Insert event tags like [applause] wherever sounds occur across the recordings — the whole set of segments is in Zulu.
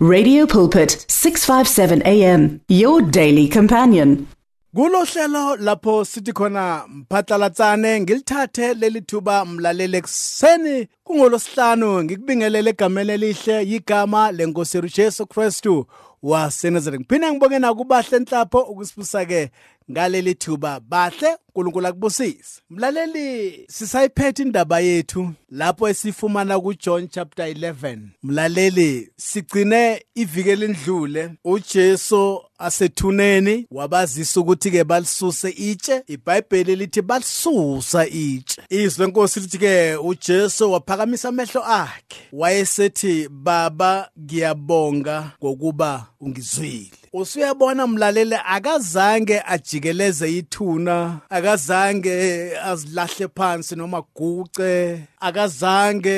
Radio Pulpit 657 AM your daily companion. Kulo hlelo lapho sithi khona mphatlalatsane ngilithathe leli thuba mlaleli ekseni kungolosihlanu ngikubingelele egameni elihle yigama lenkosi Jesu Kristu waseNazareth. Ngiphinde ngibonge nakubahle enhlapho ukusiphusa ke ngaleli thuba bahle uNkulunkulu akubusise. Mlaleli sisayiphethe indaba yethu lapho esifumana kuJohn chapter 11 mlaleli sigcine iviki elindlule. uJesu asethuneni wabazisa ukuthi ke balisuse itshe. iBhayibheli lithi balisusa itshe. Izwe lenkosi lithi ke uJesu waphakamisa amehlo akhe. Wayesethi baba ngiyabonga ngokuba ungizwile. Usuyabona mlaleli akazange ajikeleze ithuna akazange azilahle phansi noma guce akazange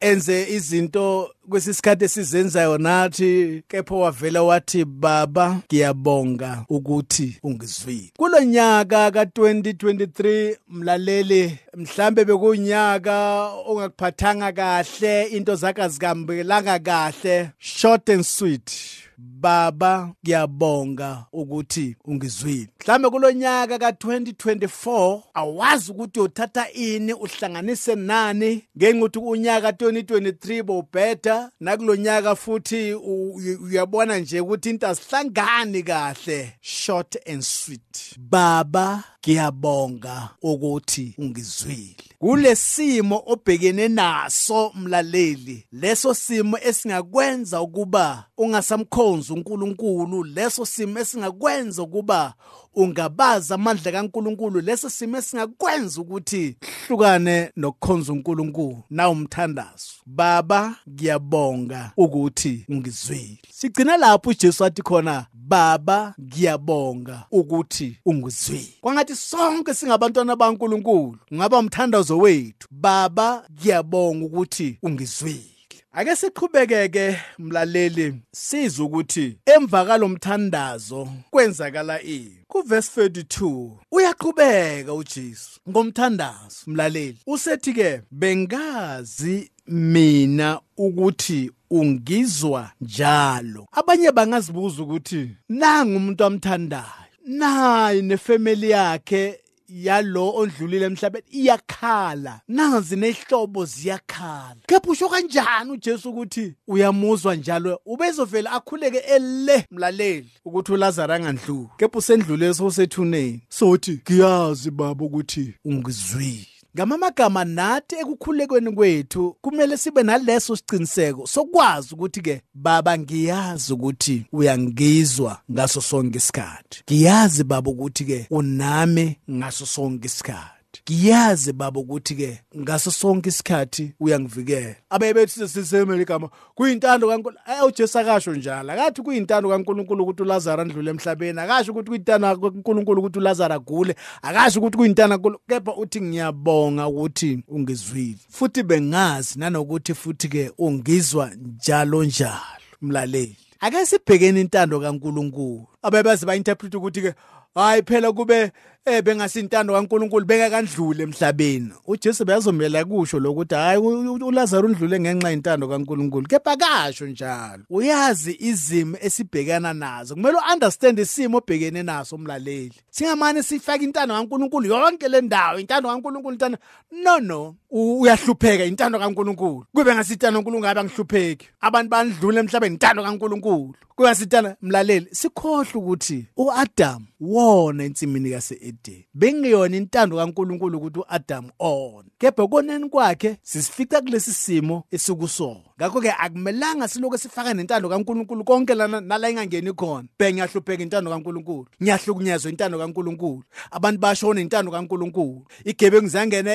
enze izinto kwesisikhathi esizenzayo nathi kepha wavela wathi baba ngiyabonga ukuthi ungizwile. Kulonyaka ka2023 mlaleli mhlambe bekunyaka ongakuphathanga kahle into zakhe azikambelanga kahle short and sweet. Baba ngiyabonga ukuthi ungizwile. Mhlambe kulonyaka ka2024 awazi ukuthi uthatha ini uhlanganise nani. Ngenxa ukuthi unyaka 2023 bobheda nakulonyaka futhi uyabona nje ukuthi into asihlangani kahle. Short and sweet. Baba ngiyabonga ukuthi ungizwile. Kulesimo obhekene naso mlaleli leso simo esingakwenza ukuba ungasamkhonzi uNkulunkulu leso simo esingakwenza ukuba ungabaza amandla kaNkulunkulu leso simo esingakwenza ukuthi hlukane nokukhonza uNkulunkulu. Na umthandazo. Baba ngiyabonga ukuthi ungizwile. Sigcina lapho uJesu athi khona baba ngiyabonga ukuthi ungizwile kwangathi sonke singabantwana baNkulunkulu ngaba umthandazo wethu. Baba ngiyabonga ukuthi ungizwile. Ake siqhubekeke mlaleli sizwe ukuthi emva kalomthandazo kwenzakala ini? Kuverse 32 uyaqhubeka uJesu ngomthandazo mlaleli. Usethi ke bengazi mina ukuthi ungizwa njalo. Abanye bangazibuza ukuthi nanga umuntu amthandayo nayi nefamily yakhe yalo ondlulile emhlabeni iyakhala. Nazi nehlobo ziyakhala. Kepha usho kanjani uJesu ukuthi uyamuzwa njalo ubezovela akhuleke ele mlaleli ukuthi uLazarus angandluli? Kepha usendlule sosethuneni sothi ngiyazi baba ukuthi ungizwile. Ngamamagama nathi ekukhulekweni kwethu kumele sibe naleso siciniseko sokwazi ukuthi ke baba ngiyazi ukuthi uyangizwa ngaso sonke isikhathi. Ngiyazi baba ukuthi ke unami ngaso sonke isikhathi. Ngiyazi baba ukuthi ke ngaso sonke isikhathi uyangivikela. Abebethi sisemele igama kuyintando kaNkulunkulu eh uJesu akasho njalo akathi kuyintando kaNkulunkulu ukuthi uLazarus andlule emhlabeni akasho ukuthi kuyintando kaNkulunkulu ukuthi uLazarus agule akasho ukuthi kuyintando kaNkulunkulu kepha uthi ngiyabonga ukuthi ungizwile. Futhi bengazi nanokuthi futhi ke ungizwa njalo njalo mlaleli. Ake sibhekene intando kaNkulunkulu. Abebazi ba interpret ukuthi ke hayi phela kube eh bengasintando kaNkuluNkulu bengakandlule emhlabeni. uJesu beyazomela kusho lokuthi hayi uLazarus undlule ngenxa yentando kaNkuluNkulu. Kepha kasho njalo uyazi izimo esibhekana nazo. Kumele uunderstand isimo obhekene naso umlaleli. Singamane sifaka intando kaNkuluNkulu yonke le ndawo intando kaNkuluNkulu intando no no uyahlupheka intando kaNkuluNkulu. Kube ngasitando kaNkuluNkulu ngabe angihlupheki. Abantu bandlule emhlabeni intando kaNkuluNkulu. Kube ngasitando mlaleli sikhohle ukuthi uAdam wona ensimini kase-Eden bengeyona intando kaNkuluNkulu ukuthi uAdam on. Kepha koneni kwakhe sisifica kulesi simo esikusona ngakho ke akumelanga siloku sifaka nentando kaNkuluNkulu konke lana nala ingangeni khona. Bhe ngiyahlupheka intando kaNkuluNkulu. Ngiyahlukunyezwa intando kaNkuluNkulu. Abantu bashona intando kaNkuluNkulu. Igebengu zangena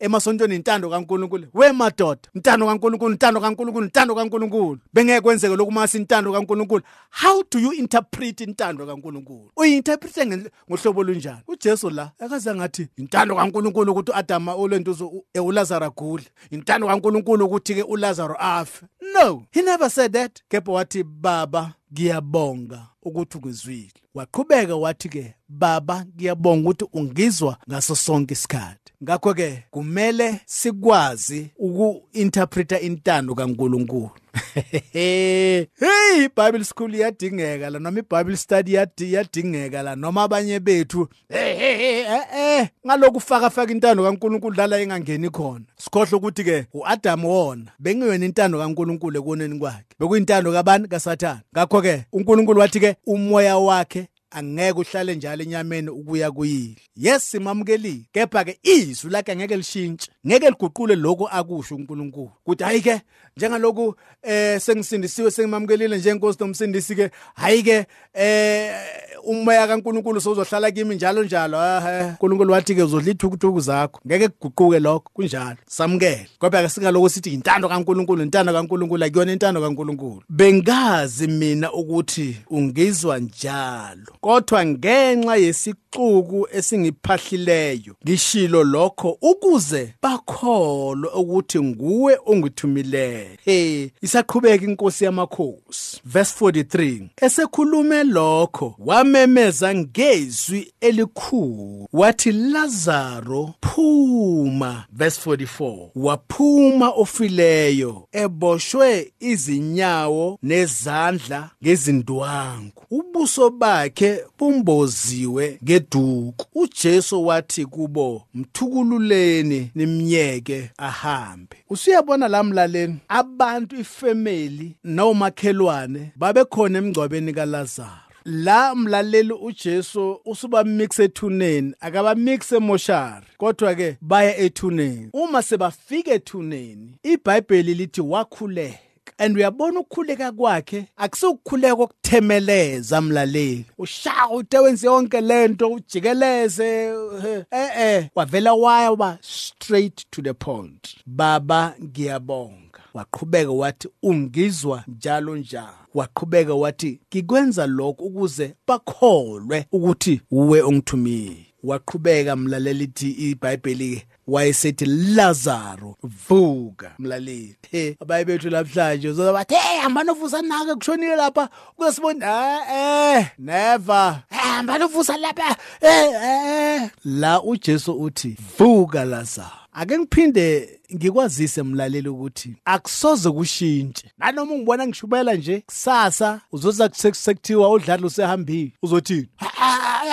emasontweni intando kaNkuluNkulu. We madoda intando kaNkuluNkulu intando kaNkuluNkulu intando kaNkuluNkulu. Bengeke kwenzeke lokumasa intando kaNkuluNkulu. How do you interpret intando kaNkuluNkulu? Uyinterprete ngohlobo lunjani uJesu la akaze ngathi intando kaNkuluNkulu ukuthi uAdam olentuzo uLazarus agule intando kaNkuluNkulu ukuthi ke uLazarus afe no he never said that. Kepha wathi baba ngiyabonga ukuthi ungizwile. Waqhubeka wathi ke baba ngiyabonga ukuthi ungizwa ngaso sonke isikhathi. Ngakho ke kumele sikwazi uku-interpreta intando kaNkuluNkulu. [laughs] Hey iBible school iyadingeka la noma iBible study iyadingeka la noma abanye bethu hey hey eh eh ngaloku faka faka intando kaNkuluNkulu dlala engangeni khona. Sikhohle ukuthi ke uAdam wona bengiyona intando kaNkuluNkulu ekoneni kwakhe bekuyintando kabani? kaSathane. Ngakho ke uNkulunkulu wathi ke umoya wakhe angeke uhlale njalo enyameni ukuya kuyile yes simamukelile kepha ke izwi lakhe angeke lishintshe. Ngeke liguqule lokho akusho uNkulunkulu. Kuthi hayi ke njengaloku eh sengisindisiwe sengimamukelile njengenkosi nomsindisi ke hayi ke eh umoya kaNkulunkulu sozohlala kimi njalo njalo. Eh uNkulunkulu wathi ke uzodla ithukuthuku zakho. Ngeke kuguquke lokho kunjalo. Samukele. Kodwa ke singaloko sithi intando kaNkulunkulu intando kaNkulunkulu akuyona intando kaNkulunkulu. Bengazi mina ukuthi ungizwa njalo. Kodwa ngenxa yesixuku esingiphahlileyo ngishilo lokho ukuze bakholwe ukuthi nguwe ongithumileyo hey isaqhubeka inkosi yamakhosi. Verse 43 esekhulume lokho wamemeza ngezwi elikhulu. Wathi Lazaro phuma. Verse 44 waphuma ofileyo eboshwe izinyawo nezandla ngezindwangu. Ubuso bakhe bumboziwe ngeduku uJesu wathi kubo mthukululeni nimyeke ahambe. Usuyabona lamlaleni abantu ifamily nomakhelwane babekhona emgcwabeni kaLazaro. La mlaleli uJesu usuba mix ethuneni akaba mix emoshari kodwa ke baya ethuneni. Uma sebafika ethuneni iBhayibheli lithi wakhuleka. And uyabona ukukhuleka kwakhe akusukukhuleka kokuthemeleza mlaleli. Ushaya ude wenze yonke lento ujikeleze eh eh wavela waya uba straight to the point. Baba ngiyabonga. Waqhubeka wathi ungizwa njalo njalo. Waqhubeka wathi ngikwenza lokho ukuze bakholwe ukuthi uwe ongithumile. Waqhubeka mlaleli ithi iBhayibheli wayesethi Lazaro vuka mlaleli. He abayibethu namhlanje uzobathi hey hamba novusa nake kushonile lapha. Ukuzibona eh never. Hamba novusa lapha. Eh eh la uJesu uthi vuka Lazaro. Ake ngiphinde ngikwazise mlaleli ukuthi akusoze kushintshe. Nanoma ungibona ngishubela nje kusasa uzoza kusekuthiwa udlala usehambile. Uzothini?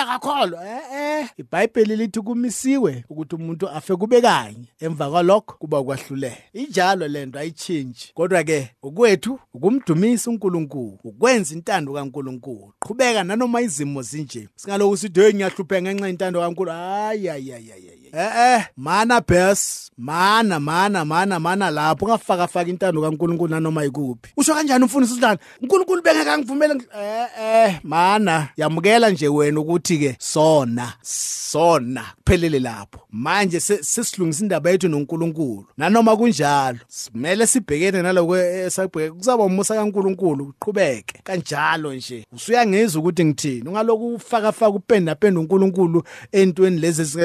Akakholwa eh eh. iBhayibheli lithi kumisiwe ukuthi umuntu afe kube kanye emva kwalokho kuba kwahlulela injalo lento ayichange kodwa ke ukwethu ukumdumisa uNkulunkulu ukwenza intando kaNkulunkulu. Qhubeka nanoma izimo zinje singaloku sithi hey ngiyahlupheka ngenxa intando kaNkulunkulu hayi hayi hayi. Eh eh mana bes mana mana mana mana lapho ungafaka faka intando kaNkulunkulu nanoma ikuphi usho kanjani umfundisi usidlana uNkulunkulu bengeke angivumele eh eh mana yamukela nje wena ukuthi ke sona sona kuphelele lapho. Manje sesilungisa indaba yethu noNkulunkulu. Nanoma kunjalo simele sibhekene naloko esabheke kuzaba umusa kaNkulunkulu uqhubeke. Kanjalo nje usuyangizwa ukuthi ngithini? Ungaloku ufaka faka upenda penda uNkulunkulu entweni lezi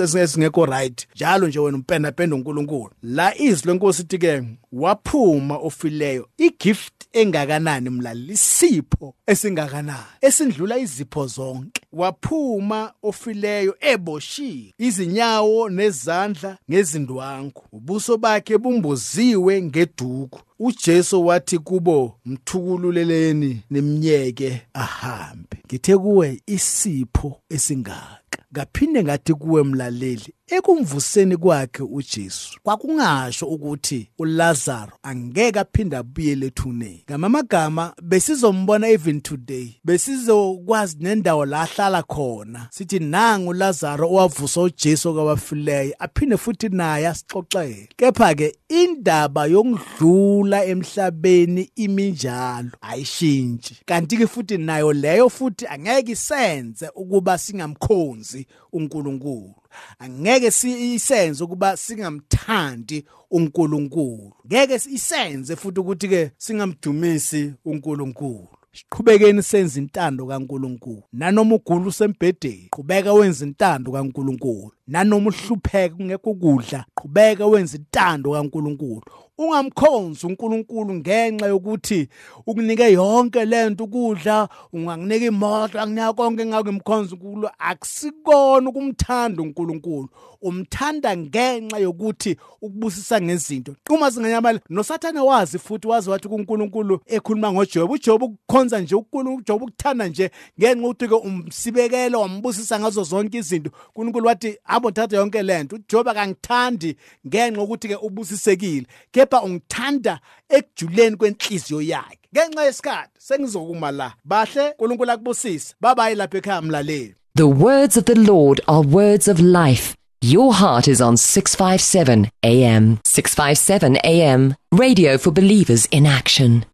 esingekho right. Njalo nje wena umpenda penda uNkulunkulu. La izwi lenkosi ithi ke waphuma ofileyo igift engakanani mlaleli isipho esingakanani? Esindlula izipho zonke. Waphuma ofileyo eboshiwe izinyawo nezandla ngezindwangu. Ubuso bakhe bumboziwe ngeduku. uJesu wathi kubo mthukululeleni nemnyeke ahambe. Ngithe kuwe isipho esingaka ngaphinde ngathi kuwe mlaleli ekumvuseni kwakhe uJesu kwakungasho ukuthi uLazaro angeke aphinde abuyele ethuneni. Ngamagama besizombona even today besizokwazi nendawo la ahlala khona. Sithi nangu uLazaro owavusa uJesu kwabafileyo aphinde futhi naye asixoxele. Kepha ke indaba yokudlula emhlabeni iminjalo ayishintshi. Kanti ke futhi nayo leyo futhi angeke isenze ukuba singamkhonzi uNkulunkulu. Angeke siyisenze ukuba singamthandi uNkulunkulu. Ngeke isenze futhi ukuthi ke singamdumisi uNkulunkulu. Siqhubekeni senza intando kaNkuluNkulu. Nanoma ugula usembhedeni qhubeka wenza intando kaNkuluNkulu. Nanoma uhlupheka kungekho ukudla qhubeka wenza intando kaNkuluNkulu. Ungamkhonzi uNkulunkulu ngenxa yokuthi ukunike yonke lento ukudla unganginika imoto akunika konke ngakimkhonza uNkulunkulu akusikona ukumthanda uNkulunkulu. Umthanda ngenxa yokuthi ukubusisa ngezinto. Uma singanyamala nosathane wazi futhi wazi wathi kuNkulunkulu ekhuluma ngoJob uJob ukukhonza nje uNkulunkulu uJob ukuthanda nje ngenxa ukuthi ke umsibekelo wambusisa ngazo zonke izinto. uNkulunkulu wathi abo thatha yonke lento uJob akangithandi ngenxa ukuthi ke ubusisekile. Kepha ungithanda ekujuleni kwenhliziyo yakhe ngenxa yesikhathi sengizokuma la bahle uNkulunkulu akubusise babayi lapha ekhaya mlaleli The words of the Lord are words of life. Your heart is on 657 AM. 657 AM. Radio for believers in action.